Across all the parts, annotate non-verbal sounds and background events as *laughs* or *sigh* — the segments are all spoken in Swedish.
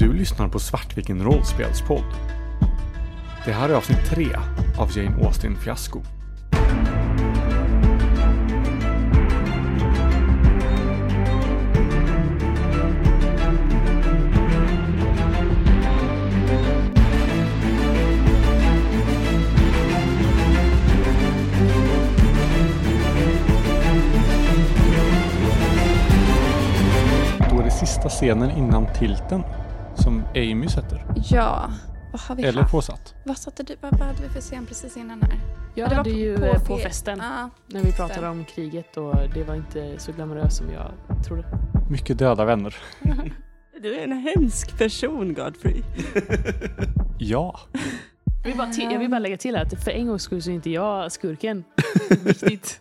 Du lyssnar på Svartviken rollspelspodd. Det här är avsnitt tre av Jane Austen Fiasko. Då är det sista scenen innan tilten Amy sätter. Ja, vad har vi Eller haft? påsatt. Vad, satte du, vad, vad hade vi för scen precis innan här? Jag Ja, det var hade på- ju på eh, på fe- festen Ja, när vi pratade om kriget och det var inte så glamoröst som jag trodde. Mycket döda vänner. *laughs* Du är en hemsk person Godfrey. *laughs* Ja. Jag vill, bara till, jag vill bara lägga till att för en gångs skull så är inte jag skurken. *laughs* Viktigt.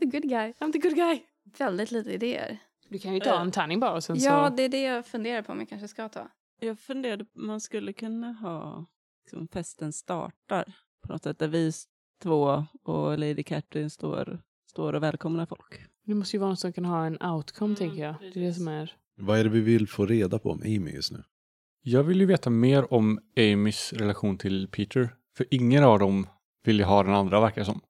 the good guy. I'm the good guy. Väldigt lite idéer. Du kan ju ta en tärning bara och sen Ja, så... det är det jag funderar på om jag kanske ska ta. Jag funderade på man skulle kunna ha liksom, festen startar på något sätt där vi två och Lady Catherine står, står och välkomnar folk. Det måste ju vara något som kan ha en outcome Mm, tänker jag. Det är det som är... Vad är det vi vill få reda på om Amy just nu? Jag vill ju veta mer om Amys relation till Peter. För ingen av dem vill ju ha den andra verkar som.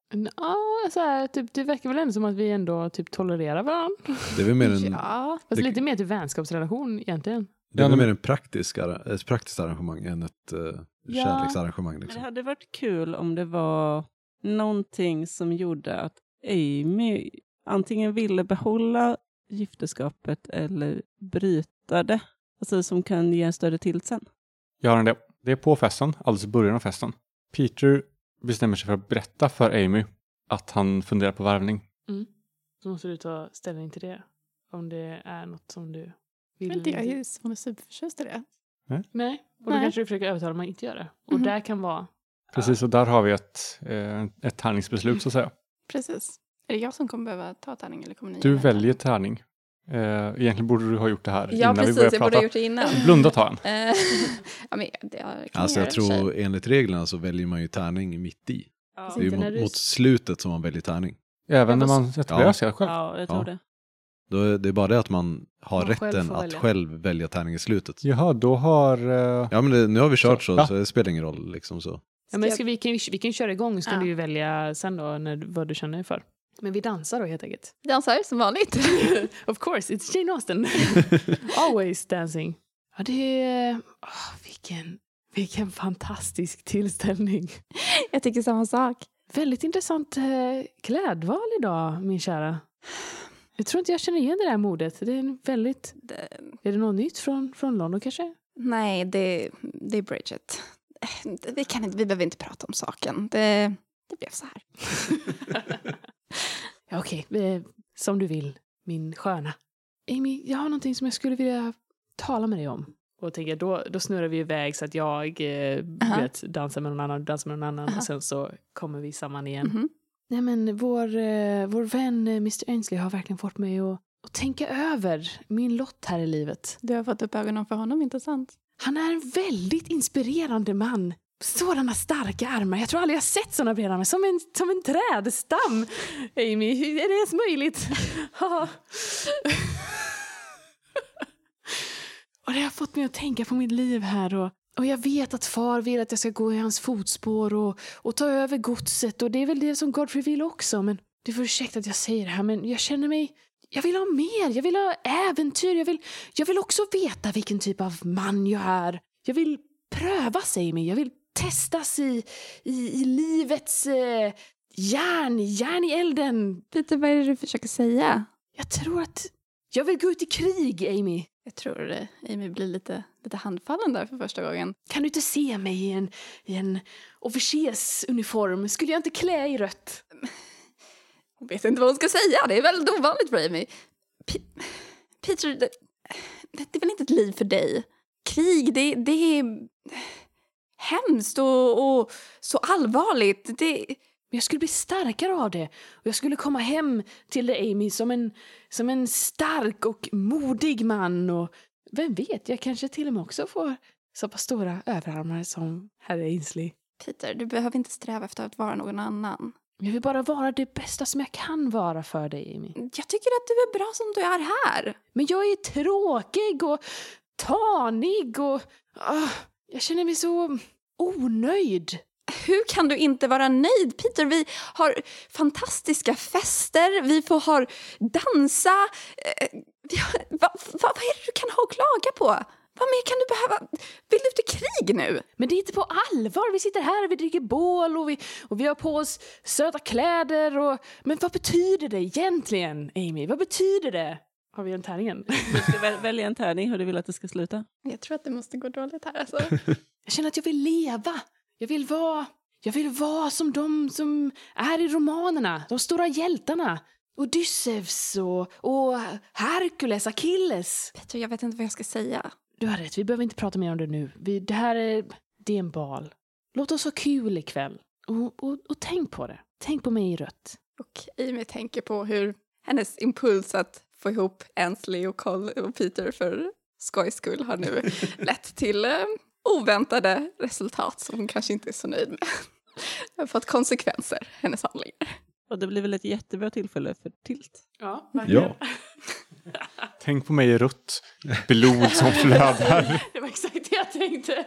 Så här, typ, det verkar väl ändå som att vi ändå typ tolererar varandra. Det är väl mer en, *laughs* Ja, Fast Det- lite mer till vänskapsrelation egentligen. det är Ja, väl mer en praktisk, ett praktiskt arrangemang än ett uh, Ja. kärleksarrangemang. Men det Liksom. hade varit kul om det var någonting som gjorde att Amy antingen ville behålla gifteskapet eller bryta det. Alltså som kan ge en större tilt sen. Jag har en det. Det är på festen, alldeles i början av festen. Peter bestämmer sig för att berätta för Amy att han funderar på värvning. Så måste du ta ställning till det. Om det är något som du vill. men jag är ju hon är superförtjust i det. Nej, och då Nej. kanske du försöker övertala mig att inte göra det. Och Mhm. där kan vara... Precis, och där har vi ett, eh, ett tärningsbeslut så att säga. Precis. Är det jag som kommer behöva ta tärning eller kommer ni Du det? väljer tärning. Eh, egentligen borde du ha gjort det här Ja, innan vi precis. började Jag prata. borde ha gjort det innan. Blunda ta en. Eh, *laughs* ja, men det kan Alltså jag jag och för tror enligt reglerna så väljer man ju tärning mitt i. Ja, Det är ju mot, du- mot slutet som man väljer tärning. Även när man sätter Ja. själv. ja jag tror Ja. det. Då är det är bara det att man har Man själv rätten får att välja. själv välja tärning i slutet. Jaha, då har... Eh, Ja men det, nu har vi kört Så, så, ja. så det spelar ingen roll liksom så. Ja, men ska vi, kan, vi kan köra igång så kan Ja. du välja sen då när, vad du känner för. Men vi dansar då helt enkelt. Dansar som vanligt. *laughs* of course, it's Jane Austen. *laughs* Always dancing. Ja, det är... åh, vilken, vilken fantastisk tillställning. *laughs* jag tycker samma sak. Väldigt intressant eh, klädval idag, min kära. Jag tror inte jag känner igen det där modet. Det är en väldigt... Det, Är det något nytt från, från London kanske? nej, det, det är Bridget. Eh, Vi, kan inte, vi behöver inte prata om saken. Det, det blev så här. *laughs* Ja, Okej, eh, som du vill, min sköna. Amy, jag har någonting som jag skulle vilja tala med dig om. Och tänker, då, då snurrar vi iväg så att jag eh, Aha. vet, dansar med någon annan, dansar med någon annan Aha. och sen så kommer vi samman igen. Mhm. Nej men vår, eh, vår vän eh, Mr Ainsley har verkligen fått mig att, att tänka över min lott här i livet. Du har fått upp ögonen för honom, inte sant? Han är en väldigt inspirerande man. Sådana starka armar. Jag tror aldrig jag sett sådana breda armar. Som en, som en trädstam. Amy, hur är det ens möjligt? *laughs* Och det har fått mig att tänka på mitt liv här. Och, och jag vet att far vill att jag ska gå i hans fotspår och, och ta över godset. Och det är väl det som Godfrey vill också. Men du får ursäkta att jag säger det här, men jag känner mig... Jag vill ha mer. Jag vill ha äventyr. Jag vill, jag vill också veta vilken typ av man jag är. Jag vill prövas, Amy. Jag vill testas i, i, i livets eh, järn, järn i elden. Peter, vad är det du försöker säga? Jag tror att jag vill gå ut i krig, Amy. Jag tror. Amy blir lite, lite handfallen där för första gången. Kan du inte se mig i en, i en officersuniform? Skulle jag inte klä i rött? Hon vet inte vad hon ska säga. Det är väldigt ovanligt för Amy. P- Peter, det, det är väl inte ett liv för dig? Krig, det, det är hemskt och, och så allvarligt. Det, Men jag skulle bli starkare av det. Och jag skulle komma hem till dig, Amy, som en, som en stark och modig man. Och vem vet, jag kanske till och med också får så pass stora överarmar som herr Ainsley. Peter, du behöver inte sträva efter att vara någon annan. Jag vill bara vara det bästa som jag kan vara för dig, Amy. Jag tycker att du är bra som du är här. Men jag är tråkig och tanig och... ah, jag känner mig så onöjd. Hur kan du inte vara nöjd, Peter? Vi har fantastiska fester, vi får ha dansa. Eh, har, va, va, vad är det du kan ha att klaga på? Vad mer kan du behöva? Vill du till krig nu? Men det är inte på allvar. Vi sitter här och vi dricker bål och vi, och vi har på oss söta kläder. Och, men vad betyder det egentligen, Amy? Vad betyder det? Har vi en tärningen? Du ska väl, välja en tärning hur du vill att det ska sluta. Jag tror att det måste gå dåligt här alltså. *laughs* Jag känner att jag vill leva. Jag vill vara, jag vill vara som de som är i romanerna. De stora hjältarna. Odysseus och, och Herkules, Achilles. Peter, jag vet inte vad jag ska säga. Du har rätt, vi behöver inte prata mer om det nu. Vi, det här är, det är en bal. Låt oss ha kul ikväll. Och, och, och tänk på det. Tänk på mig i rött. Och Amy tänker på hur hennes impuls att få ihop Ansley och Cole och Peter för skojs skull har nu *laughs* lett till eh, oväntade resultat som hon kanske inte är så nöjd med. Det har fått konsekvenser, hennes handlingar. Och det blir väl ett jättebra tillfälle för tilt. Ja, Ja. *laughs* Tänk på mig i rött. Blod som flödar. *laughs* Det var exakt det jag tänkte.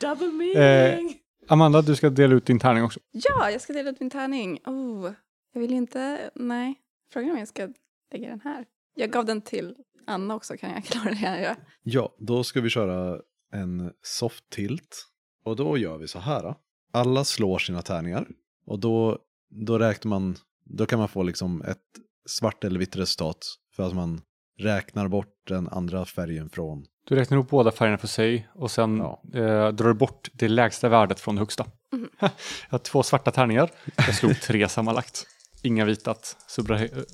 Double meaning. Amanda, du ska dela ut din tärning också. Ja, jag ska dela ut min tärning. Oh, jag vill inte... Nej, frågan är om jag ska lägga den här. Jag gav den till Anna också, kan jag klara det? Ja. Ja, då ska vi köra en soft tilt. Och då gör vi så här. Alla slår sina tärningar. Och då, då räknar man, då kan man få liksom ett svart eller vitt resultat. För att man räknar bort den andra färgen från. Du räknar ihop båda färgerna för sig och sen Ja. eh, drar du bort det lägsta värdet från det högsta. Mhm. *laughs* jag har två svarta tärningar. Jag slog tre sammanlagt. Inga vita att,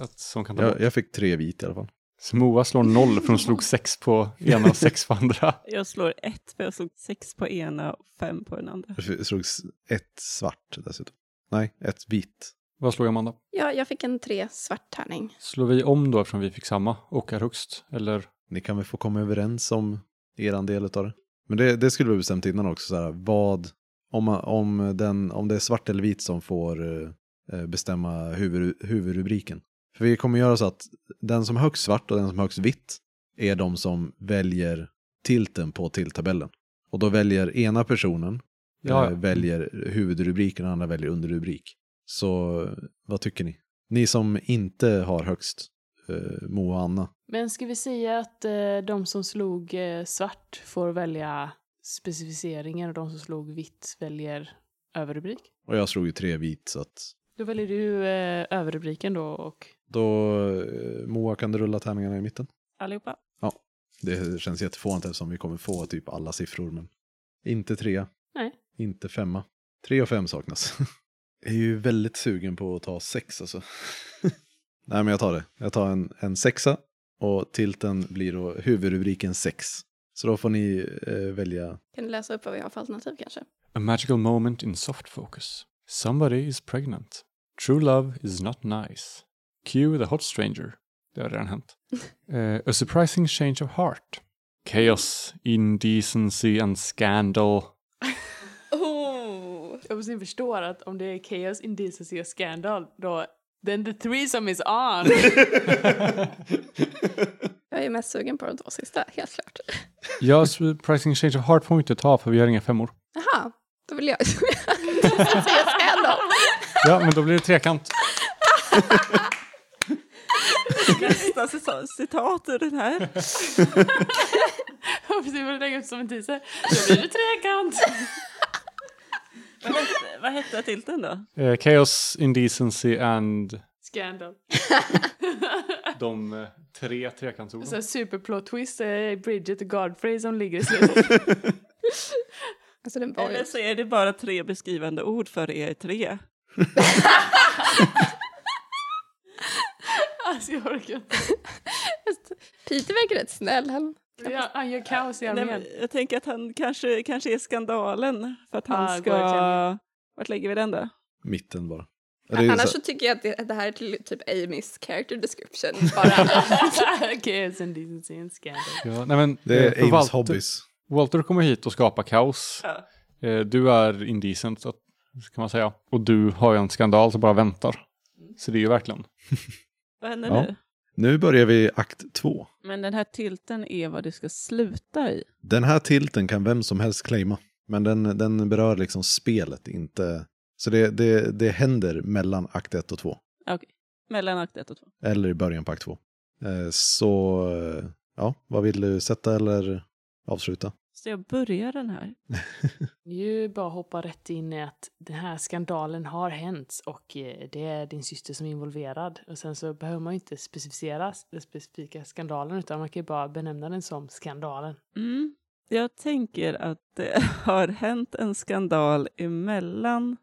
att, som kan ta bort. Jag, jag fick tre vit i alla fall. Så Moa slår noll för hon slog sex på ena och sex på andra. Jag slår ett för jag slog sex på ena och fem på den andra. Jag slog ett svart dessutom. Nej, ett vitt. Vad slog Amanda? ja, jag fick en tre svart tärning. Slår vi om då eftersom vi fick samma och är högst? Eller? Ni kan väl få komma överens om er del av det. Men det, det skulle vi bestämt innan också. Så här, vad, om, om, den, om det är svart eller vit som får eh, eh, bestämma huvud, huvudrubriken. För vi kommer göra så att den som har högst svart och den som har högst vitt är de som väljer tilten på tilltabellen. Och då väljer ena personen Ja, eh, väljer huvudrubriken och andra väljer underrubrik. Så vad tycker ni? Ni som inte har högst, eh, Moa och Anna. Men ska vi säga att eh, de som slog eh, svart får välja specificeringen och de som slog vitt väljer överrubrik? Och jag slog ju tre vit så att Då väljer du eh, överrubriken då och... Då, eh, Moa, kan du rulla tärningarna i mitten? Allihopa. Det känns jättefånigt eftersom vi kommer få typ alla siffror, men inte trea. Nej. Inte femma. Tre och fem saknas. *laughs* jag är ju väldigt sugen på att ta sex alltså. *laughs* Nej, men jag tar det. Jag tar en, en sexa och tilten blir då huvudrubriken sex. Så då får ni eh, välja. Kan du läsa upp vad vi har för alternativ kanske? A magical moment in soft focus. Somebody is pregnant. True love is not nice. Cue the hot stranger. Det har redan hänt. *laughs* Eh, a surprising change of heart. Chaos, indecency and scandal. *laughs* Oh! Jag måste förstår att om det är chaos, indecency och scandal, då... Then the threesome is on! *laughs* Jag är mest sugen på de två sista, helt klart. ja, surprising change of heart får vi inte ta för vi har inga femmor. Jaha, då vill jag säga scandal. Ja, men då blir det trekant. Nästa cita- citat ur den här. Vad du lägger ut som en teaser. Då blir det trekant! Vad hette, vad hette tilten då? Eh, chaos, indecency and Scandal. de eh, tre trekantsorden. Superplot twist är Bridget och Godfrey som ligger i slutet. *laughs* Alltså. Eller så är det bara tre beskrivande ord för er tre. *laughs* alltså jag orkar inte. *laughs* Peter verkar rätt snäll. Han... Ja, Han gör kaos i armén. jag tänker att han kanske, kanske är skandalen för att han Ah, ska... Vart lägger vi den då? Mitten bara. Annars så- så tycker jag att det, det här är till, typ Amys character description. Bara. *laughs* chaos, and scandal. Ja, nej, men, det eh, är för Ames Walter, hobbies. Walter kommer hit och skapar kaos. Ja. Eh, Du är indecent, så kan man säga. Och du har ju en skandal som bara väntar. Så det är ju verkligen. Vad händer Ja. nu? Nu börjar vi akt två. Men den här tilten är vad det ska sluta i. Den här tilten kan vem som helst claima. Men den, den berör liksom spelet, inte... Så det, det, det händer mellan akt ett och två. Okej. Mellan akt 1 och 2. Eller i början på akt två. Eh, Så, eh, ja, vad vill du sätta eller avsluta? Så jag börjar den här. *laughs* Ju bara hoppa rätt in i att den här skandalen har hänt och eh, det är din syster som är involverad. Och sen så behöver man ju inte specificera den specifika skandalen utan man kan ju bara benämna den som skandalen. Mm. Jag tänker att det *laughs* har hänt en skandal emellan.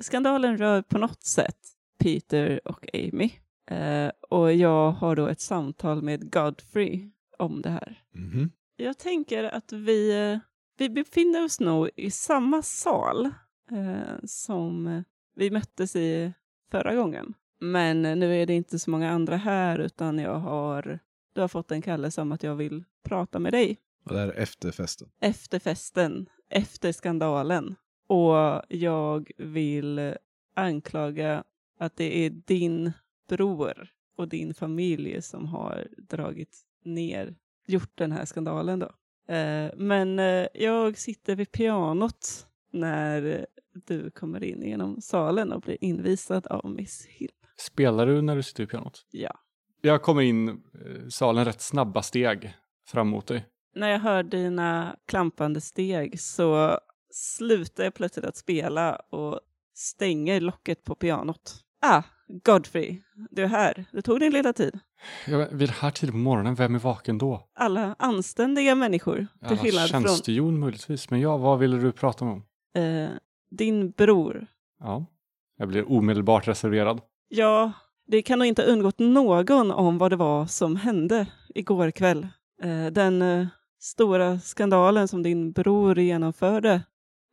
Skandalen rör på något sätt Peter och Amy. Eh, och jag har då ett samtal med Godfrey om det här. Mhm. Jag tänker att vi, vi befinner oss nog i samma sal eh, som vi möttes i förra gången. Men nu är det inte så många andra här utan jag har, du har fått en kallelse om att jag vill prata med dig Och det här är efter festen. efter festen, efter skandalen. Och jag vill anklaga att det är din bror och din familj som har dragit ner, gjort den här skandalen då. Eh, Men eh, jag sitter vid pianot när du kommer in genom salen och blir invisad av Miss Hill. Spelar du när du sitter vid pianot? Ja. Jag kommer in eh, salen rätt snabba steg fram mot dig. När jag hör dina klampande steg så slutar jag plötsligt att spela och stänger locket på pianot. Ah, Godfrey, du är här. Det tog din lilla tid. Jag, vid den här tiden på morgonen, vem är vaken då? Alla anständiga människor, Alla skillnad från möjligtvis. Men ja, vad ville du prata om? eh, din bror. Ja, jag blir omedelbart reserverad. Ja, det kan nog inte ha undgått någon om vad det var som hände igår kväll. Eh, den eh, stora skandalen som din bror genomförde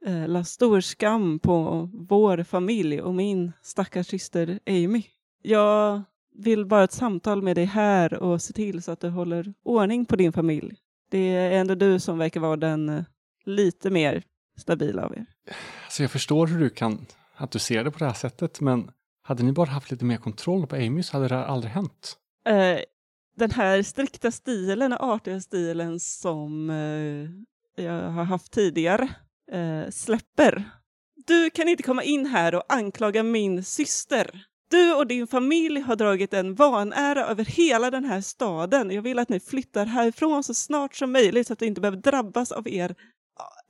eh, la stor skam på vår familj och min stackars syster Amy. Jag vill bara ett samtal med dig här och se till så att du håller ordning på din familj. Det är ändå du som verkar vara den eh, lite mer stabila av er. Alltså jag förstår hur du kan, att du ser det på det här sättet, men hade ni bara haft lite mer kontroll på Amy så hade det här aldrig hänt. Eh, den här strikta stilen, den artiga stilen som eh, jag har haft tidigare, eh, släpper. Du kan inte komma in här och anklaga min syster. Du och din familj har dragit en vanära över hela den här staden. Jag vill att ni flyttar härifrån så snart som möjligt så att du inte behöver drabbas av er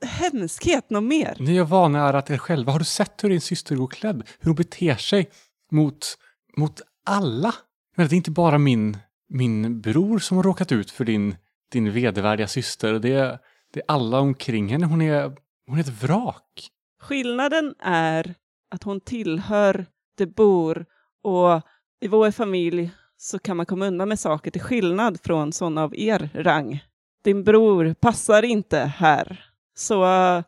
hemskhet något mer. Ni har vanärat er själva. Har du sett hur din syster går klädd? Hur hon beter sig mot, mot alla? Men det är inte bara min, min bror som har råkat ut för din, din vedervärdiga syster. Det är, det är alla omkring henne. Hon är, hon är ett vrak. Skillnaden är att hon tillhör, det bor och i vår familj så kan man komma undan med saker till skillnad från sådana av er rang. Din bror passar inte här. Så eh,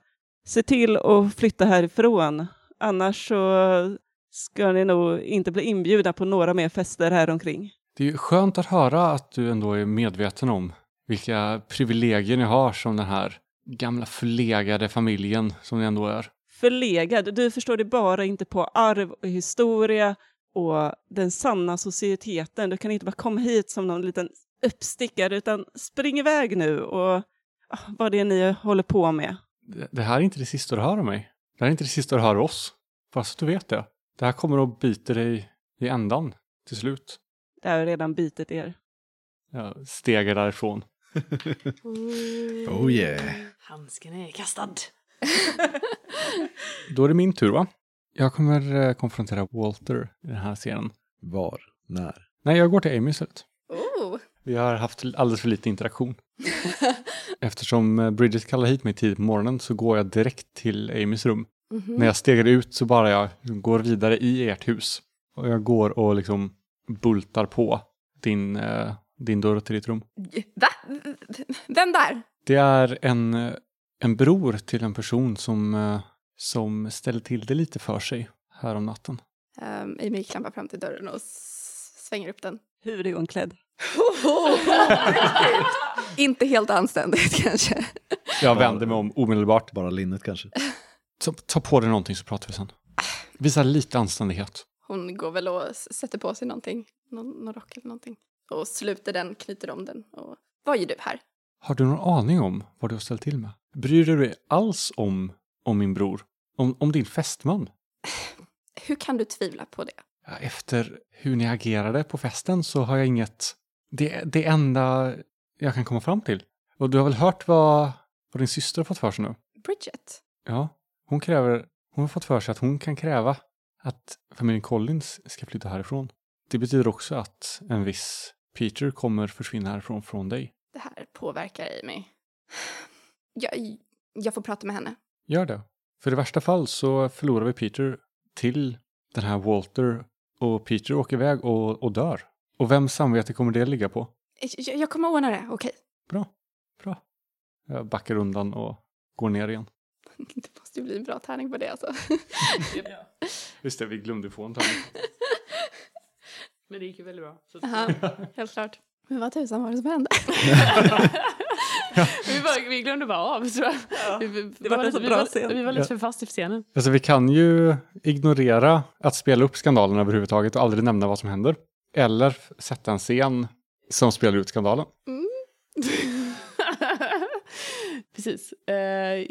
se till att flytta härifrån. Annars så ska ni nog inte bli inbjudna på några mer fester här omkring. Det är ju skönt att höra att du ändå är medveten om vilka privilegier ni har som den här gamla förlegade familjen som ni ändå är. Förlegad, du förstår det bara inte på arv och historia och den sanna societeten. Du kan inte bara komma hit som någon liten uppstickare utan spring iväg nu och ah, vad det är ni håller på med. Det, det här är inte det sista du hör om mig. Det här är inte det sista du hör av oss. Bara så du vet det. Det här kommer att bita dig i ändan till slut. Det har redan bitit er. Jag stegar därifrån. Oh yeah. Handsken är kastad. *laughs* Då är det min tur va? Jag kommer eh, konfrontera Walter i den här scenen. Var? När? Nej, jag går till Amy istället. Oh. Vi har haft alldeles för lite interaktion. *laughs* Eftersom eh, Bridget kallar hit mig tidigt på morgonen så går jag direkt till Amys rum. Mhm. När jag stegar ut så bara jag går vidare i ert hus. Och jag går och liksom bultar på din, eh, din dörr till ditt rum. Va? Vem där? Det är en, en bror till en person som, eh, som ställer till det lite för sig här om natten. Um, Amy klampar fram till dörren och svänger upp den. Huvudgångklädd. *laughs* Inte helt anständigt kanske. Jag vänder mig om omedelbart. Bara linnet kanske? Ta, ta på dig någonting så pratar vi sen. Visa lite anständighet. Hon går väl och sätter på sig någonting. Någon, någon rock eller någonting. Och sluter den, knyter om den. Och vad gör du här? Har du någon aning om vad du har ställt till med? Bryr du dig alls om, om min bror? Om, om din fästman? *sighs* Hur kan du tvivla på det? Ja, Efter hur ni agerade på festen så har jag inget... Det, det enda jag kan komma fram till. Och du har väl hört vad, vad din syster har fått för sig nu? Bridget? Ja, hon kräver... Hon har fått för sig att hon kan kräva att familjen Collins ska flytta härifrån. Det betyder också att en viss Peter kommer försvinna härifrån från dig. Det här påverkar Amy. Jag, jag får prata med henne. Gör det. För i värsta fall så förlorar vi Peter till den här Walter och Peter åker iväg och, och dör. Och vems samvete kommer det ligga på? Jag, jag kommer ordna det, okej? Bra, bra. Jag backar undan och går ner igen. *laughs* Det måste ju bli en bra tärning på det alltså. *laughs* Just det, vi glömde få en tärning. *laughs* Men det gick ju väldigt bra. Så Aha, helt klart. Men vad tusan var det som hände? *laughs* vi, bara, vi glömde bara av tror jag. Vi, vi, det var en lite, vi, bra var, scen. vi var lite för fast i scenen. Alltså vi kan ju ignorera att spela upp skandalen överhuvudtaget och aldrig nämna vad som händer. Eller sätta en scen som spelar ut skandalen. *laughs* Precis. Eh,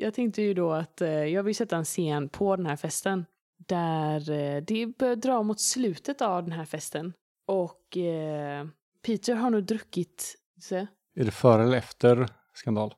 jag tänkte ju då att eh, jag vill sätta en scen på den här festen. Där eh, det börjar dra mot slutet av den här festen. Och eh, Peter har nog druckit... Så, Är det före eller efter skandal?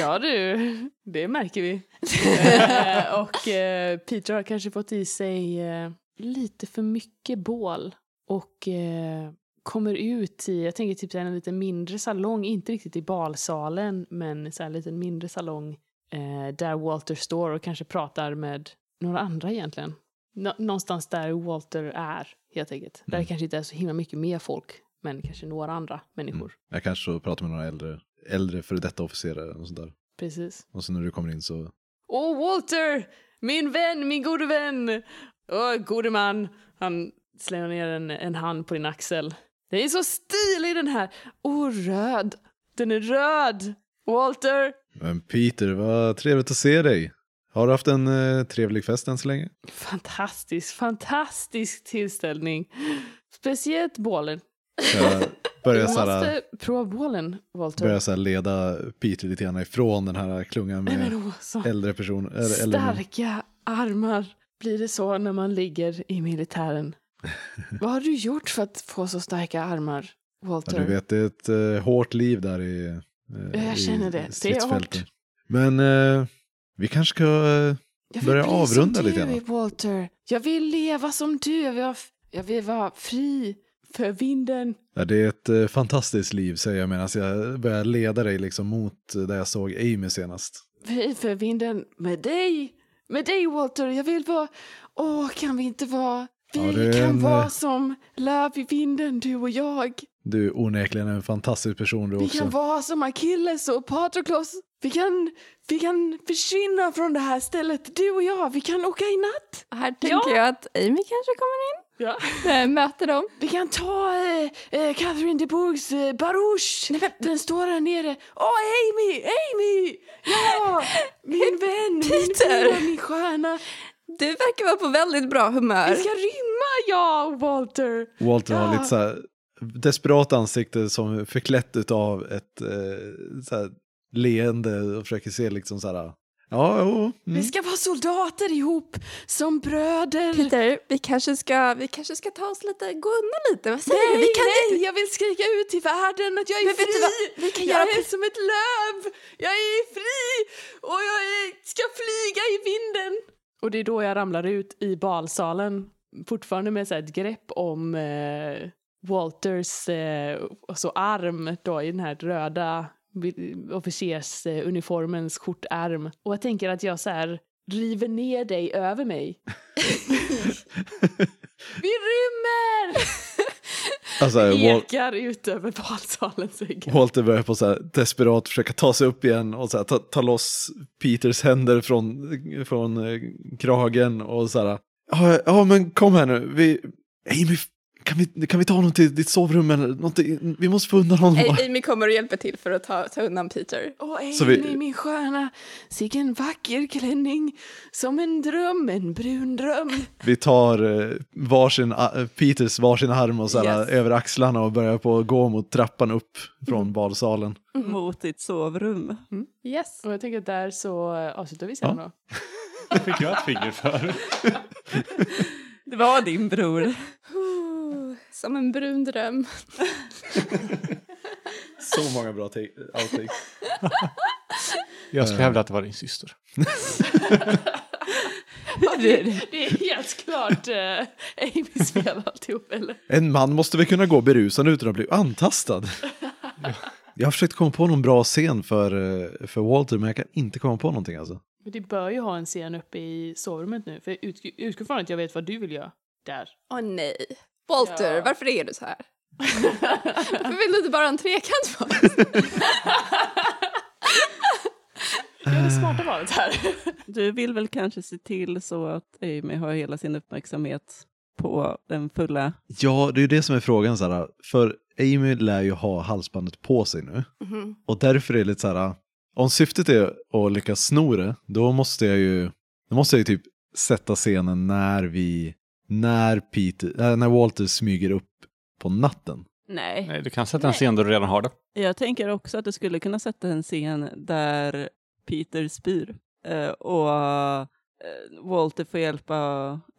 ja du, det märker vi. Eh, *laughs* och eh, Peter har kanske fått i sig eh, lite för mycket bål. Och eh, kommer ut i, jag tänker typ en lite mindre salong, inte riktigt i balsalen, men så här en liten mindre salong eh, där Walter står och kanske pratar med några andra egentligen. Nå- någonstans där Walter är, helt enkelt. Där det Mm. kanske inte är så himla mycket mer folk, men kanske några andra människor. Jag kanske pratar med några äldre, äldre före detta officerare och sånt där. Precis. Och så när du kommer in så, Åh, Walter! Min vän, min gode vän! Åh, gode man! Han slänger ner en, en hand på din axel. Det är så stilig den här! Åh, röd! Den är röd! Walter! men Peter, vad trevligt att se dig. Har du haft en eh, trevlig fest än så länge? Fantastisk, fantastisk tillställning. Speciellt bålen. Jag börjar *laughs* Du måste prova bålen, Walter. börjar så här leda Peter lite grann ifrån den här klungan Nej, med men åh, så äldre personer. Eller, starka armar. Blir det så när man ligger i militären? *laughs* Vad har du gjort för att få så starka armar, Ja, Walter? du vet, det är ett eh, hårt liv där i, eh, Ja, jag i känner det. Det är hårt. Men eh, vi kanske ska... Eh, Jag vill börja bli avrunda som lite du, grann. Walter. Jag vill leva som du. Jag vill, vara, jag vill vara fri för vinden. ja, det är ett eh, fantastiskt liv säger jag medan jag börjar leda dig liksom mot där jag såg Amy senast. Fri för vinden med dig. Med dig, Walter. Jag vill vara... Åh, kan vi inte vara... Vi Ja, kan en, vara eh, som löv i vinden, du och jag. Du är onekligen en fantastisk person du Vi också. kan vara som Achilles och Patroklos. Vi kan, vi kan försvinna från det här stället, du och jag. Vi kan åka i natt. Här tänker jag att Amy kanske kommer in. Ja. Eh, Möter dem. Vi kan ta eh, eh, Catherine de Bourghs eh, barouche. Den står där nere. Åh, Amy! Amy! Ja! *laughs* Min vän, min Peter! fina, min stjärna. Du verkar vara på väldigt bra humör. Vi ska rymma, ja, Walter. Walter har Ja. lite så här desperat ansikte som förklätt av ett eh, så här, leende och försöker se liksom så här. Ja, jo. Vi Mm. ska vara soldater ihop, som bröder. Peter, vi kanske ska, vi kanske ska ta oss lite, gå undan lite. Vad säger Nej, du? Vi kan nej, inte... jag vill skrika ut till världen att jag är Men fri! Vi kan jag göra är precis- som ett löv! Jag är fri! Och jag är, ska flyga i vinden! Och det är då jag ramlar ut i balsalen, fortfarande med så här ett grepp om eh, Walters eh, alltså arm då, i den här röda officersuniformens skjortärm. Och jag tänker att jag så här river ner dig över mig. *laughs* Vi rymmer! *laughs* Alltså, ekar ut över balsalens väggar. Walter börjar på så här desperat försöka ta sig upp igen och så här, ta, ta loss Peters händer från, från eh, kragen och så här. Ja, ja, men kom här nu. Vi, Amy, kan vi, kan vi ta honom till ditt sovrum eller någonting? Vi måste få undan honom. Amy kommer och hjälper till för att ta, ta undan Peter. Åh, Amy, vi- min stjärna, sicken vacker klänning, som en dröm, en brun dröm. Vi tar eh, varsin, eh, Peters varsin arm och så Yes. över axlarna och börjar på att gå mot trappan upp från badsalen. Mot ditt sovrum. Yes. Och jag tänker att där så avslutar vi sen då. Det fick jag ett finger för. *laughs* Det var din bror. *laughs* Som en brun dröm. *laughs* Så många bra take- outtakes. *laughs* Jag skulle hävda att det var din syster. *laughs* det, det är helt klart uh, Amys fel alltihop, eller? En man måste väl kunna gå berusad utan att bli antastad. Jag har försökt komma på någon bra scen för, eh, för Walter, men jag kan inte komma på någonting alltså. Men det bör ju ha en scen uppe i sovrummet nu, för utgår utgår från att jag vet vad du vill göra där. Åh nej. Walter, Ja. varför är du så här? *laughs* Varför vill du inte bara ha en trekant på oss? *laughs* Jag är det smarta valet här. Du vill väl kanske se till så att Amy har hela sin uppmärksamhet på den fulla... Ja, det är ju det som är frågan så här, för Amy lär ju ha halsbandet på sig nu. Mhm. Och därför är det lite så här, om syftet är att lyckas sno det, då måste jag ju, då måste jag ju typ sätta scenen när vi, när Peter, äh, när Walter smyger upp på natten. Nej. Nej, du kan sätta en scen där du redan har det. Jag tänker också att du skulle kunna sätta en scen där Peter spyr eh, och eh, Walter får hjälpa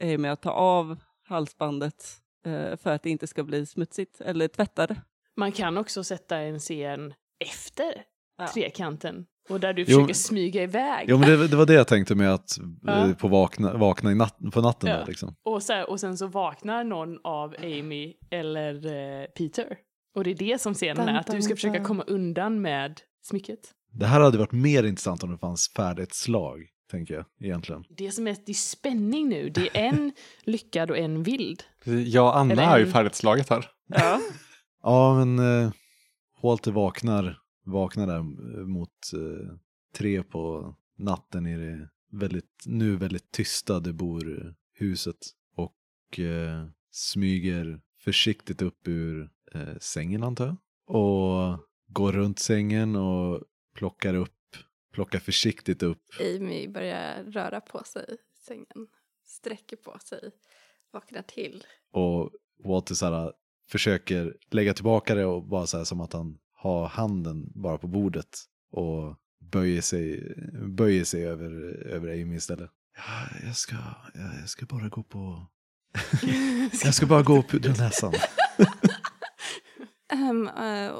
Amy att ta av halsbandet eh, för att det inte ska bli smutsigt eller tvätta det. Man kan också sätta en scen efter Ja. trekanten. Och där du Jo, försöker men- smyga iväg. Jo men det, det var det jag tänkte med att Ja. eh, på vakna, vakna i natt, på natten Ja. där liksom. Och, så här, och sen så vaknar någon av Amy eller eh, Peter. Och det är det som scenen är, att du ska försöka komma undan med smycket. Det här hade varit mer intressant om det fanns färdigt slag, tänker jag egentligen. Det som är, det är spänning nu, det är en *laughs* lyckad och en vild. Jag och Anna är ju färdigt slaget här. Ja. Ja, men eh, Walter vaknar, vaknar där eh, mot eh, tre på natten i det väldigt, nu väldigt tysta det bor eh, huset och eh, smyger försiktigt upp ur eh, sängen antar jag. Och går runt sängen och plockar upp, plockar försiktigt upp Amy börjar röra på sig i sängen. Sträcker på sig. Vaknar till. och Walter så här, försöker lägga tillbaka det och bara så här som att han har handen bara på bordet och böjer sig, böjer sig över, över Amy istället. Ja, jag ska, jag, jag ska bara gå på... *laughs* jag ska bara gå och pudra näsan. Um, uh,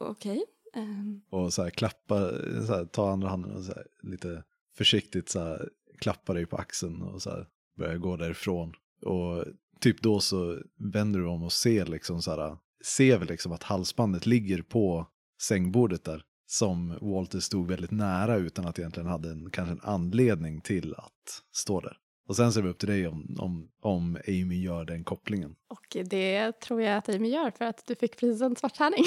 Okej. Ehm, Och så här klappa, så här, ta andra handen och så här, lite försiktigt så här, klappa dig på axeln och så här, börja gå därifrån. Och typ då så vänder du om och ser liksom så här, ser väl liksom att halsbandet ligger på sängbordet där. Som Walter stod väldigt nära utan att egentligen hade en, kanske en anledning till att stå där. Och sen ser vi upp till dig om, om, om Amy gör den kopplingen. och det tror jag att Amy gör för att du fick precis en svart tärning.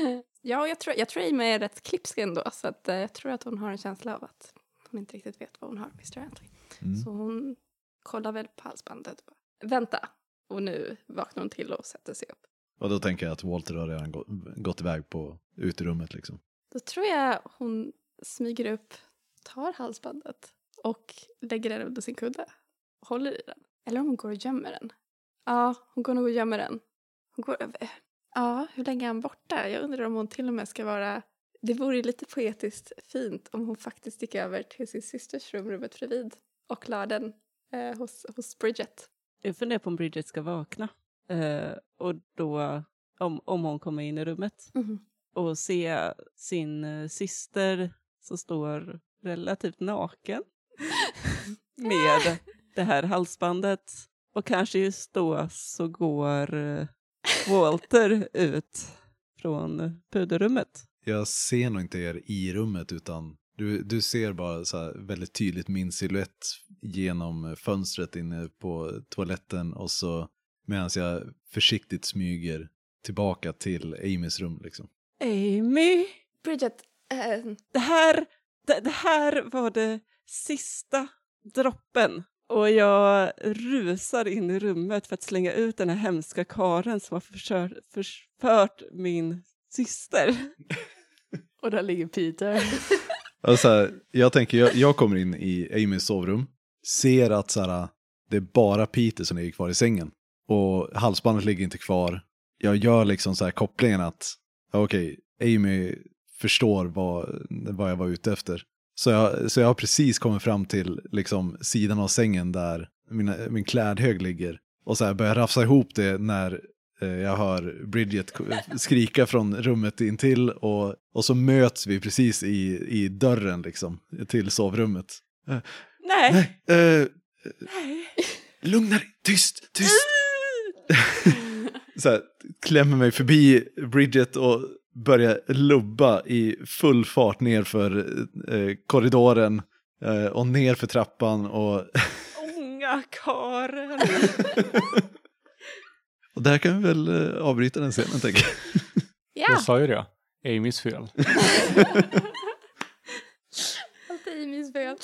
*laughs* ja, jag tror, jag tror Amy är rätt klipsk ändå. Så att, eh, jag tror att hon har en känsla av att hon inte riktigt vet vad hon har Mr. Mm. Så hon kollar väl på halsbandet. Vänta. Och nu vaknar hon till och sätter sig upp. Och då tänker jag att Walter har redan gått, gått iväg på uterummet liksom. Då tror jag hon smyger upp, tar halsbandet och lägger den under sin kudde. Håller i den. Eller om hon går och gömmer den. Ja, hon går nog och gömmer den. Hon går över. Ja, hur länge är han borta? Jag undrar om hon till och med ska vara... Det vore ju lite poetiskt fint om hon faktiskt gick över till sin systers rum, rummet bredvid, och la den eh, hos, hos Bridget. Jag funderar på om Bridget ska vakna. Eh, och då, om, om hon kommer in i rummet och se sin eh, syster som står relativt naken *laughs* med det här halsbandet. Och kanske just då så går eh, Walter ut från puderrummet. Jag ser nog inte er i rummet utan du, du ser bara så här väldigt tydligt min silhuett genom fönstret inne på toaletten och så medan jag försiktigt smyger tillbaka till Amys rum liksom. Amy, Bridget, eh, det här, det, det här var det sista droppen Och jag rusar in i rummet för att slänga ut den här hemska karen som har försört, förfört min syster. *laughs* Och där ligger Peter. *laughs* Alltså, här, jag tänker, jag, jag kommer in i Amys sovrum, ser att så här, det är bara Peter som ligger kvar i sängen. Och halsbandet ligger inte kvar. Jag gör liksom så här kopplingen att, ja, okej, Amy förstår vad, vad jag var ute efter. Så jag, så jag har precis kommit fram till liksom, sidan av sängen där mina, min klädhög ligger. Och så här börjar rafsa ihop det när eh, jag hör Bridget skrika från rummet intill och, och så möts vi precis i, i dörren liksom, till sovrummet. Eh, Nej, Nej, eh, nej. lugna dig, tyst, tyst. *laughs* så här, klämmer mig förbi Bridget och börjar lubba i full fart ner för eh, korridoren eh, och ner för trappan och, *laughs* Ånga Karen. *laughs* och där kan vi väl eh, avbryta den scenen tänker jag. Ja, Jag sa ju det. Amys fel. allt är Amys fel.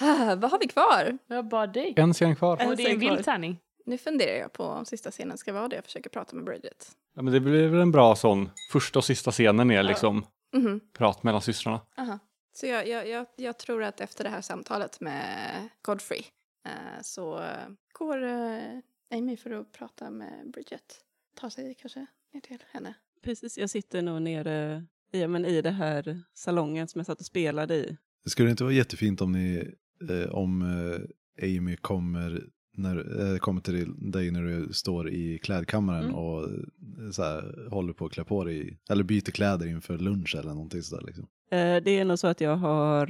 Ah, vad har vi kvar? Jag har bara dig. En scen kvar. En Och det är en scen kvar. vild tärning. Nu funderar jag på om sista scenen ska vara det jag försöker prata med Bridget. Ja, men det blir väl en bra sån. Första och sista scenen är liksom Mhm. prat mellan systrarna. Aha. Så jag, jag, jag, jag tror att efter det här samtalet med Godfrey eh, så går eh, Amy för att prata med Bridget. Ta sig kanske ner till henne. Precis, jag sitter nog nere i, men i det här salongen som jag satt och spelade i. Det skulle inte vara jättefint om ni, eh, om eh, Amy kommer, när, eh, kommer till dig när du står i klädkammaren Mm. och eh, så här, håller på att klä på dig, eller byter kläder inför lunch eller någonting sådär liksom. Eh, Det är nog så att jag har,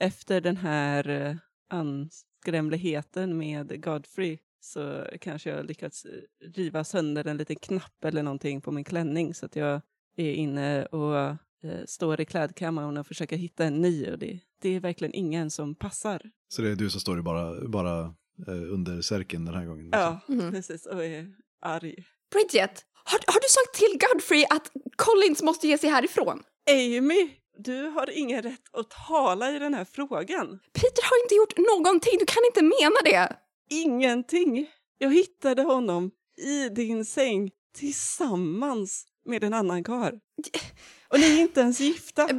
efter den här anskrämligheten med Godfrey, så kanske jag lyckats riva sönder en liten knapp eller någonting på min klänning så att jag är inne och står i klädkammaren och försöker hitta en ny och det, det är verkligen ingen som passar. Så det är du som står i bara, bara under särken den här gången? liksom. Ja, Mhm. precis, och är arg. Bridget, har, har du sagt till Godfrey att Collins måste ge sig härifrån? Amy, du har ingen rätt att tala i den här frågan. Peter har inte gjort någonting, du kan inte mena det! Ingenting. Jag hittade honom i din säng tillsammans med en annan karl. Och ni är inte ens gifta. Eh,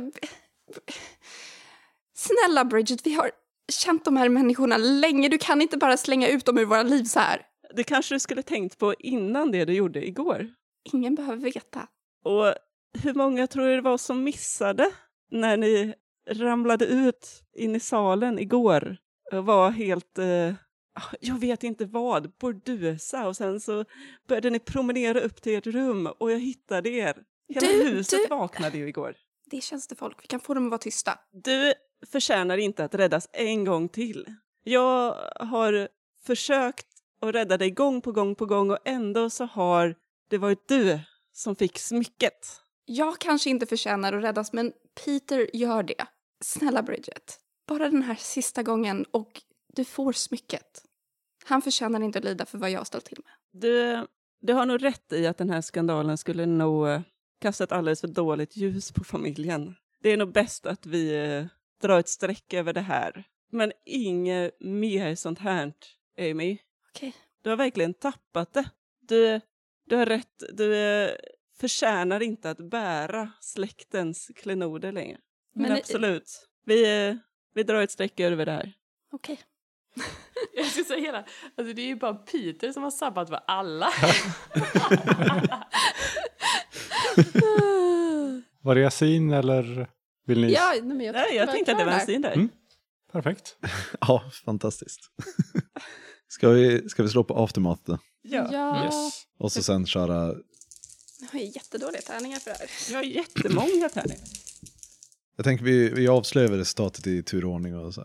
Snälla Bridget, vi har känt de här människorna länge, du kan inte bara slänga ut dem ur våra liv så här. Det kanske du skulle tänkt på innan det du gjorde igår. Ingen behöver veta. Och hur många tror du det var som missade när ni ramlade ut in i salen igår och var helt, eh, jag vet inte vad, bordusa och sen så började ni promenera upp till ert rum och jag hittade er. Hela Du- huset du- vaknade ju igår. Det är tjänstefolk, vi kan få dem att vara tysta. Du förtjänar inte att räddas en gång till. Jag har försökt att rädda dig gång på gång på gång och ändå så har det varit du som fick smycket. Jag kanske inte förtjänar att räddas, men Peter gör det. Snälla Bridget, bara den här sista gången och du får smycket. Han förtjänar inte att lida för vad jag har ställt till med. Du, du har nog rätt i att den här skandalen skulle nog eh, kasta ett alldeles för dåligt ljus på familjen. Det är nog bäst att vi eh, drar ett streck över det här. Men inget mer sånt här, Amy. Okej. Du har verkligen tappat det. Du, du har rätt. Du eh, förtjänar inte att bära släktens klenoder längre. Men, Men- absolut. Vi, eh, vi drar ett streck över det här. Okej. *laughs* Jag ska säga det. Alltså det är ju bara Peter som har sabbat för alla. *laughs* *laughs* Var det Yasin eller vill ni? Ja, nej, men jag, Nej, jag tänkte att det var en där. syn där. Mm. Perfekt. *laughs* Ja, fantastiskt. *laughs* ska, vi, ska vi slå på aftermath då? Ja. Ja. Yes. Och så sen köra, Jag har jättedåliga tärningar för det här. Jag har jättemånga tärningar. jag tänker vi, vi avslöjar resultatet i turordning och så.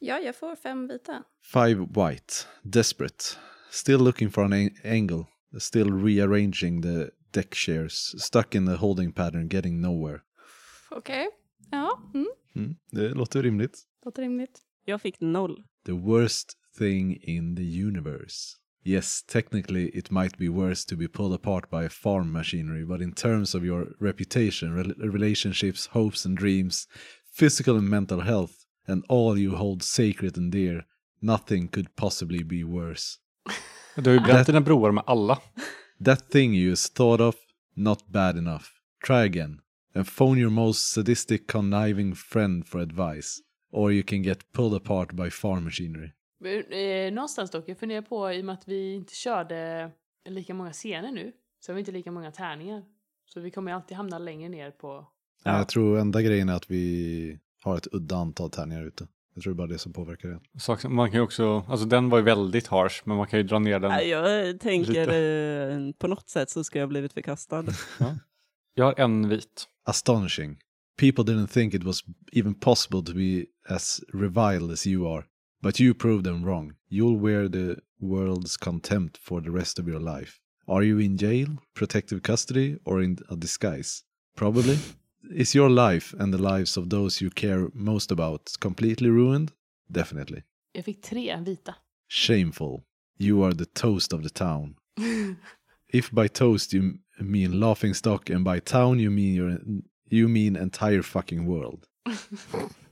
Ja, jag får fem vita. Five white, desperate, still looking for an- angle, still rearranging the deck shares, stuck in the holding pattern, getting nowhere. Okej. Ja, mm. Mm, det låter rimligt. låter rimligt. Jag fick noll. The worst thing in the universe. Yes, technically it might be worse to be pulled apart by farm machinery, but in terms of your reputation, rel- relationships, hopes and dreams, physical and mental health, and all you hold sacred and dear, Nothing could possibly be worse. Du har ju bränt dina broar med alla. That thing you thought of, not bad enough. Try again. And phone your most sadistic conniving friend for advice. Or you can get pulled apart by farm machinery. Eh, någonstans dock, jag funderar på i och med att vi inte körde lika många scener nu, så har vi inte lika många tärningar. Så vi kommer alltid hamna längre ner på... Ja. Jag tror enda grejen är att vi har ett udda antal tärningar ute. Jag tror det är bara det som påverkar det. Man kan ju också, alltså den var ju väldigt harsh, men man kan ju dra ner den. Nej, Jag tänker eh, på något sätt så ska jag ha blivit förkastad. Jag har en vit. Astonishing. People didn't think it was even possible to be as reviled as you are. But you proved them wrong. You'll wear the world's contempt for the rest of your life. Are you in jail, protective custody, or in a disguise? Probably. *laughs* Is your life and the lives of those you care most about completely ruined? Definitely. Jag fick tre vita. Shameful. You are the toast of the town. *laughs* If by toast you mean laughing stock and by town you mean your, you mean entire fucking world. *laughs*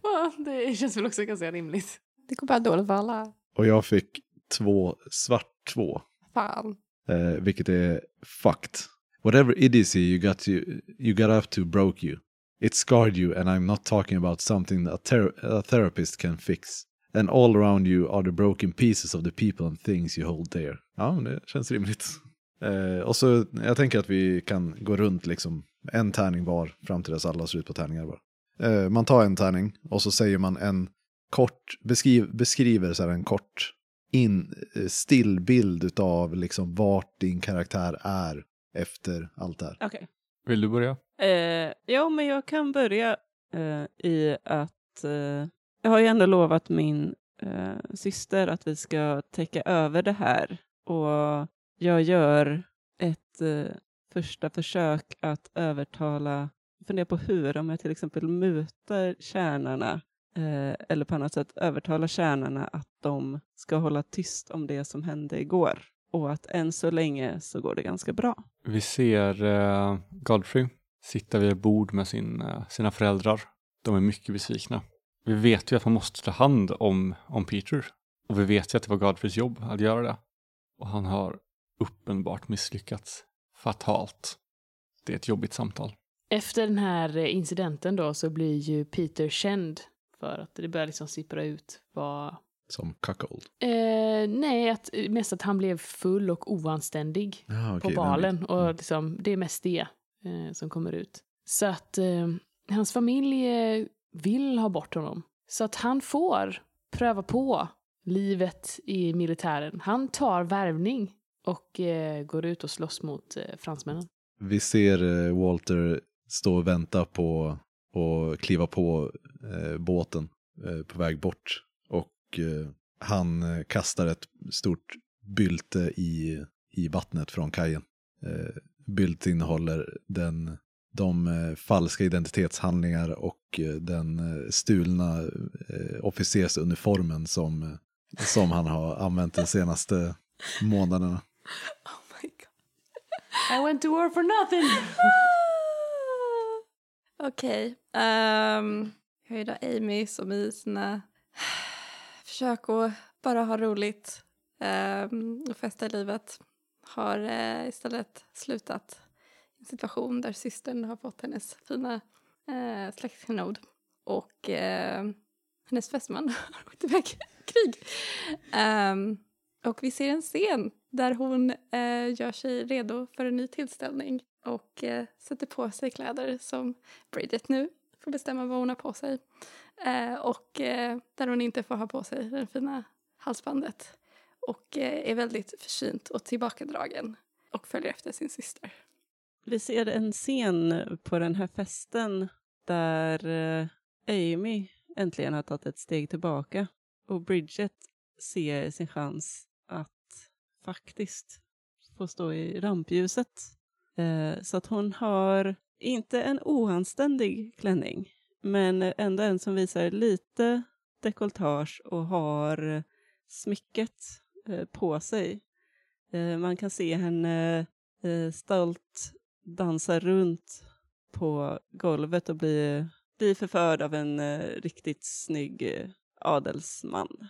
Ja, det känns väl också ganska rimligt. Det går bara dåligt för alla. Och jag fick två, svart två, Fan. eh, vilket är fucked. Whatever idiocy you got, to, you got up to broke you. It scarred you and I'm not talking about something a, ther- a therapist can fix. And all around you are the broken pieces of the people and things you hold dear. Ja, men det känns rimligt. Eh, och så, jag tänker att vi kan gå runt liksom en tärning var fram till dess alla slut på tärningar bara. Eh, man tar en tärning och så säger man en kort, beskriv, beskriver så här en kort in, eh, stillbild av liksom vart din karaktär är efter allt det här. Okej. Vill du börja? Eh, ja, men jag kan börja eh, i att eh, jag har ju ändå lovat min eh, syster att vi ska täcka över det här och jag gör ett eh, första försök att övertala, fundera på hur, om jag till exempel mutar kärnarna eh, eller på annat sätt övertalar kärnarna att de ska hålla tyst om det som hände igår och att än så länge så går det ganska bra. Vi ser eh, Godfrey sitta vid ett bord med sin, eh, sina föräldrar. De är mycket besvikna. Vi vet ju att man måste ta hand om, om Peter. Och vi vet ju att det var Godfreys jobb att göra det. Och han har uppenbart misslyckats. Fatalt. Det är ett jobbigt samtal. Efter den här eh, incidenten då så blir ju Peter känd för att det börjar liksom sippra ut vad... Som cuckold. Eh, nej, att, mest att han blev full och oanständig Ja, på okej, balen. Och liksom, det är mest det eh, som kommer ut. Så att eh, hans familj eh, vill ha bort honom. Så att han får pröva på livet i militären. Han tar värvning och eh, går ut och slåss mot eh, fransmännen. Vi ser eh, Walter stå och vänta på och kliva på eh, båten eh, på väg bort. Och eh, han eh, kastar ett stort bylte i, i vattnet från kajen. Eh, byltet innehåller den, de eh, falska identitetshandlingar och eh, den eh, stulna eh, officersuniformen som, eh, som han har använt de senaste månaderna. *laughs* Oh my god. I went to war for nothing! *laughs* Okej. ehm, jag har ju då Amy som i sina *sighs* försök att bara ha roligt um, och festa i livet har eh, istället slutat i en situation där systern har fått hennes fina uh, släktklenod och eh, hennes fästman *laughs* har åkt iväg krig. Ehm, och vi ser en scen där hon eh, gör sig redo för en ny tillställning och eh, sätter på sig kläder som Bridget nu får bestämma vad hon har på sig. Eh, och eh, där hon inte får ha på sig det fina halsbandet. Och eh, är väldigt försynt och tillbakadragen och följer efter sin syster. Vi ser en scen på den här festen där eh, Amy äntligen har tagit ett steg tillbaka och Bridget ser sin chans att faktiskt få stå i rampljuset. Eh, så att hon har inte en oanständig klänning men ändå en som visar lite dekolletage och har smycket eh, på sig. Eh, man kan se henne eh, stolt dansa runt på golvet och bli, bli förförd av en eh, riktigt snygg eh, adelsman.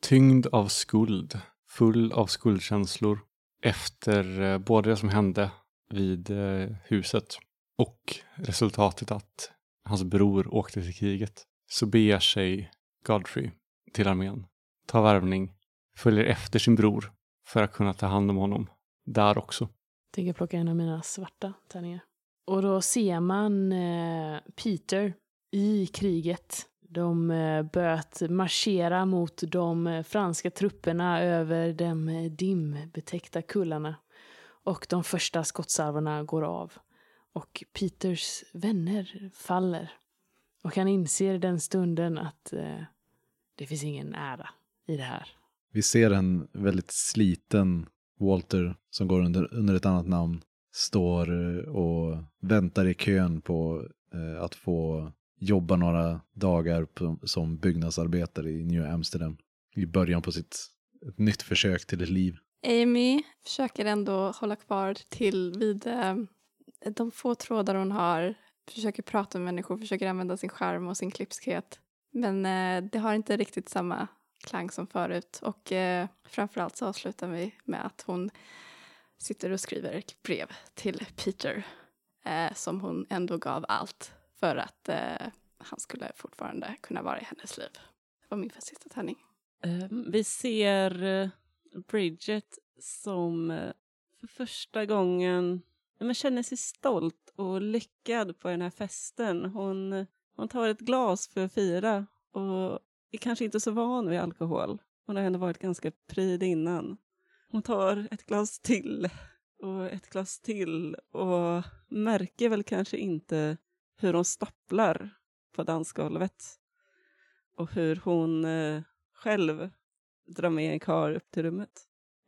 tyngd av skuld, full av skuldkänslor efter eh, både det som hände vid eh, huset och resultatet att hans bror åkte till kriget så beger sig Godfrey till armén, tar värvning, följer efter sin bror för att kunna ta hand om honom där också. Tänker plocka en av mina svarta tärningar. Och då ser man eh, Peter i kriget. De eh, börjat marschera mot de eh, franska trupperna över de eh, dimbetäckta kullarna. Och de första skottsalvorna går av. Och Peters vänner faller. Och han inser den stunden att eh, det finns ingen ära i det här. Vi ser en väldigt sliten Walter som går under, under ett annat namn. Står och väntar i kön på eh, att få jobba några dagar på, som byggnadsarbetare i New Amsterdam. I början på sitt ett nytt försök till ett liv. Amy försöker ändå hålla kvar till vid eh, de få trådar hon har. Försöker prata med människor, försöker använda sin charm och sin klipskhet. Men eh, det har inte riktigt samma klang som förut. Och eh, framförallt så avslutar vi med att hon sitter och skriver ett brev till Peter. Eh, som hon ändå gav allt för att eh, han skulle fortfarande kunna vara i hennes liv. Det var min sista tärning. Eh, Vi ser eh, Bridget som eh, för första gången men känner sig stolt och lyckad på den här festen. Hon, eh, hon tar ett glas för att fira och är kanske inte så van vid alkohol. Hon har ändå varit ganska pryd innan. Hon tar ett glas till och ett glas till och märker väl kanske inte hur hon stapplar på dansgolvet och hur hon eh, själv drar med en kar upp till rummet.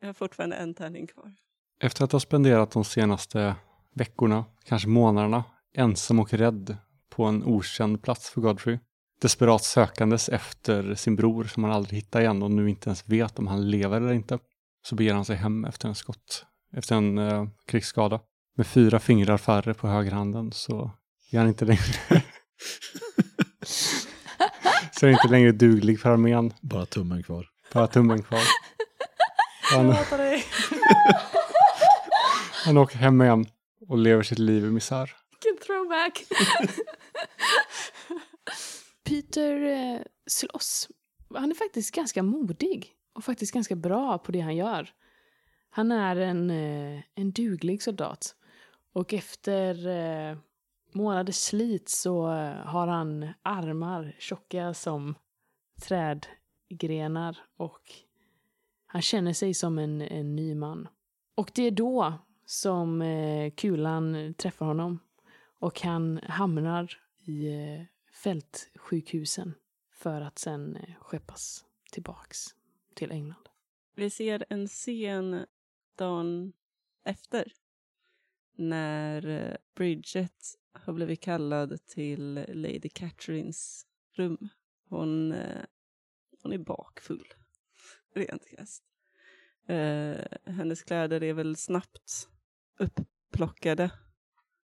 Jag har fortfarande en tärning kvar. Efter att ha spenderat de senaste veckorna, kanske månaderna, ensam och rädd på en okänd plats för Godfrey. Desperat sökandes efter sin bror som han aldrig hittar igen och nu inte ens vet om han lever eller inte. Så beger han sig hem efter en skott, efter en eh, krigsskada. Med fyra fingrar färre på högerhanden så är han inte längre *laughs* så är han inte längre duglig för armén. Bara tummen kvar. Bara tummen kvar. Han, hatar dig. han åker hem igen och lever sitt liv i misär. Vilken throwback! Peter eh, slåss. Han är faktiskt ganska modig och faktiskt ganska bra på det han gör. Han är en, eh, en duglig soldat. Och efter eh, månaders slit så eh, har han armar tjocka som trädgrenar och han känner sig som en, en ny man. Och det är då som eh, kulan träffar honom och han hamnar i eh, fältsjukhusen för att sen skeppas tillbaks till England. Vi ser en scen dagen efter när Bridget har blivit kallad till Lady Catherines rum. Hon, eh, hon är bakfull, rent krasst. Eh, hennes kläder är väl snabbt uppplockade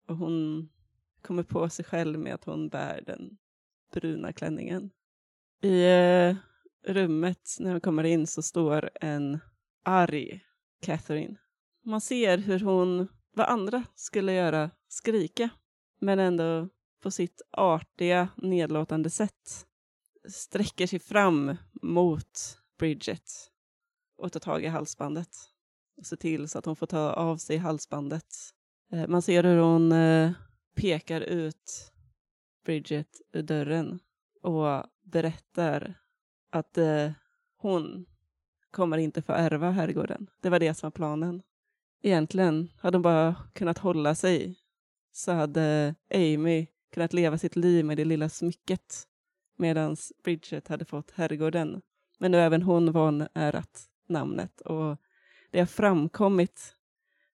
och hon kommer på sig själv med att hon bär den bruna klänningen. I eh, rummet när hon kommer in så står en arg Catherine. Man ser hur hon, vad andra skulle göra, skrika, men ändå på sitt artiga, nedlåtande sätt sträcker sig fram mot Bridget och tar tag i halsbandet och ser till så att hon får ta av sig halsbandet. Eh, man ser hur hon eh, pekar ut Bridget ur dörren och berättar att eh, hon kommer inte få ärva herrgården. Det var det som var planen. Egentligen hade hon bara kunnat hålla sig så hade Amy kunnat leva sitt liv med det lilla smycket medan Bridget hade fått herrgården. Men nu har även hon vanärat namnet och det har framkommit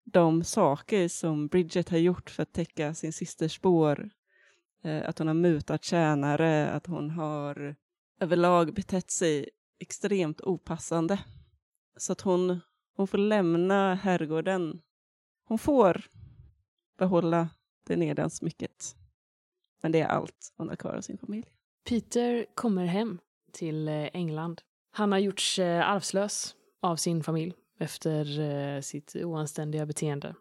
de saker som Bridget har gjort för att täcka sin systers spår. Eh, att hon har mutat tjänare, att hon har överlag betett sig extremt opassande. Så att hon, hon får lämna herrgården. Hon får behålla det nedansmycket. Men det är allt hon har kvar av sin familj. Peter kommer hem till eh, England Han har gjorts eh, arvslös av sin familj efter eh, sitt oanständiga beteende.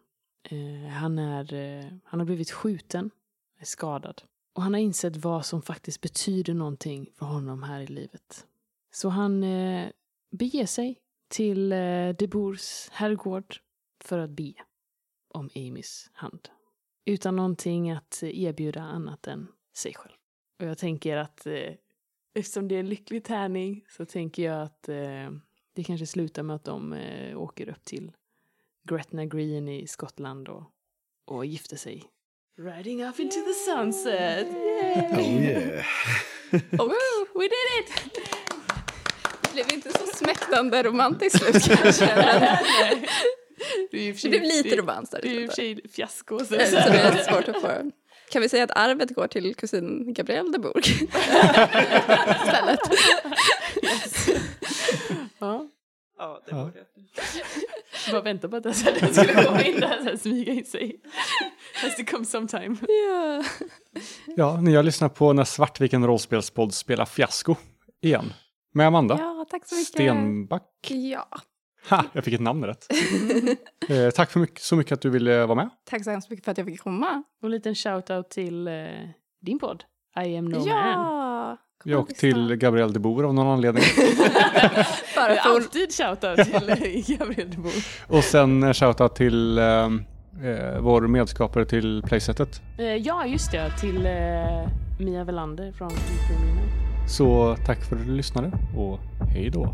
Han, är, han har blivit skjuten, är skadad. Och han har insett vad som faktiskt betyder någonting för honom här i livet. Så han beger sig till De Boers herrgård för att be om Amys hand. Utan någonting att erbjuda annat än sig själv. Och jag tänker att eh, eftersom det är en lycklig tärning så tänker jag att eh, det kanske slutar med att de eh, åker upp till Gretna Green i Skottland och, och gifter sig. Riding off into the sunset! Yay! Oh yeah. *laughs* Och we did it! Det blev inte så smäktande romantiskt slut kanske. *laughs* Det, och det blev lite det- romans där Det är i och för sig fiasko. Så. Så det är svårt att få. Kan vi säga att arvet går till kusin Gabrielle de Bourg? *laughs* Istället. Ja. Ja, det Ja. borde jag. Bara vänta på att den *laughs* skulle komma in där, så här, smyga in sig. Has to come sometime. Ja. Ja, ni har lyssnat på när Svartviken rollspelspodd spelar fiasko igen. Med Amanda ja, tack så mycket. Stenback. Ja, Ha, jag fick ett namn rätt. *laughs* eh, tack för mycket, så mycket att du ville vara med. tack så hemskt mycket för att jag fick komma. Och en liten shout-out till eh, din podd. I am no man. ja! Kom Jag och till Gabriel de Boer av någon anledning. *laughs* Bara för Alltid shout-out till eh, *laughs* Gabriel de Boer. Och sen en shoutout till eh, eh, vår medskapare till playsetet. Eh, ja, just det. Till eh, Mia Velander från Ukraina. Så tack för att du lyssnade och hej då.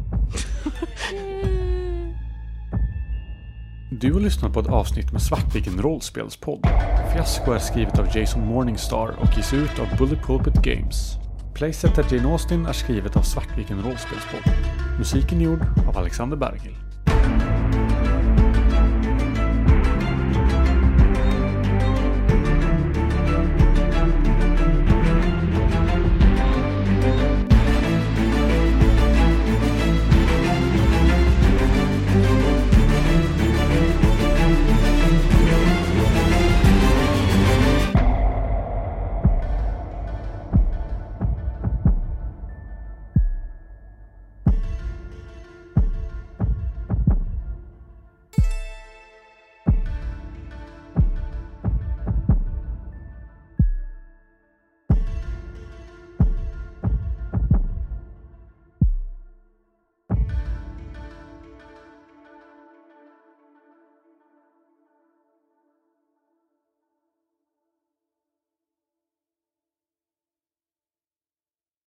Du har lyssnat på ett avsnitt med Svartviken rollspelspodd. Fiasko är skrivet av Jason Morningstar och ges ut av Bully Pulpit Games. Playsetet Jane Austen är skrivet av Svartviken rollspelspodd. Musiken är gjord av Alexander Bergil.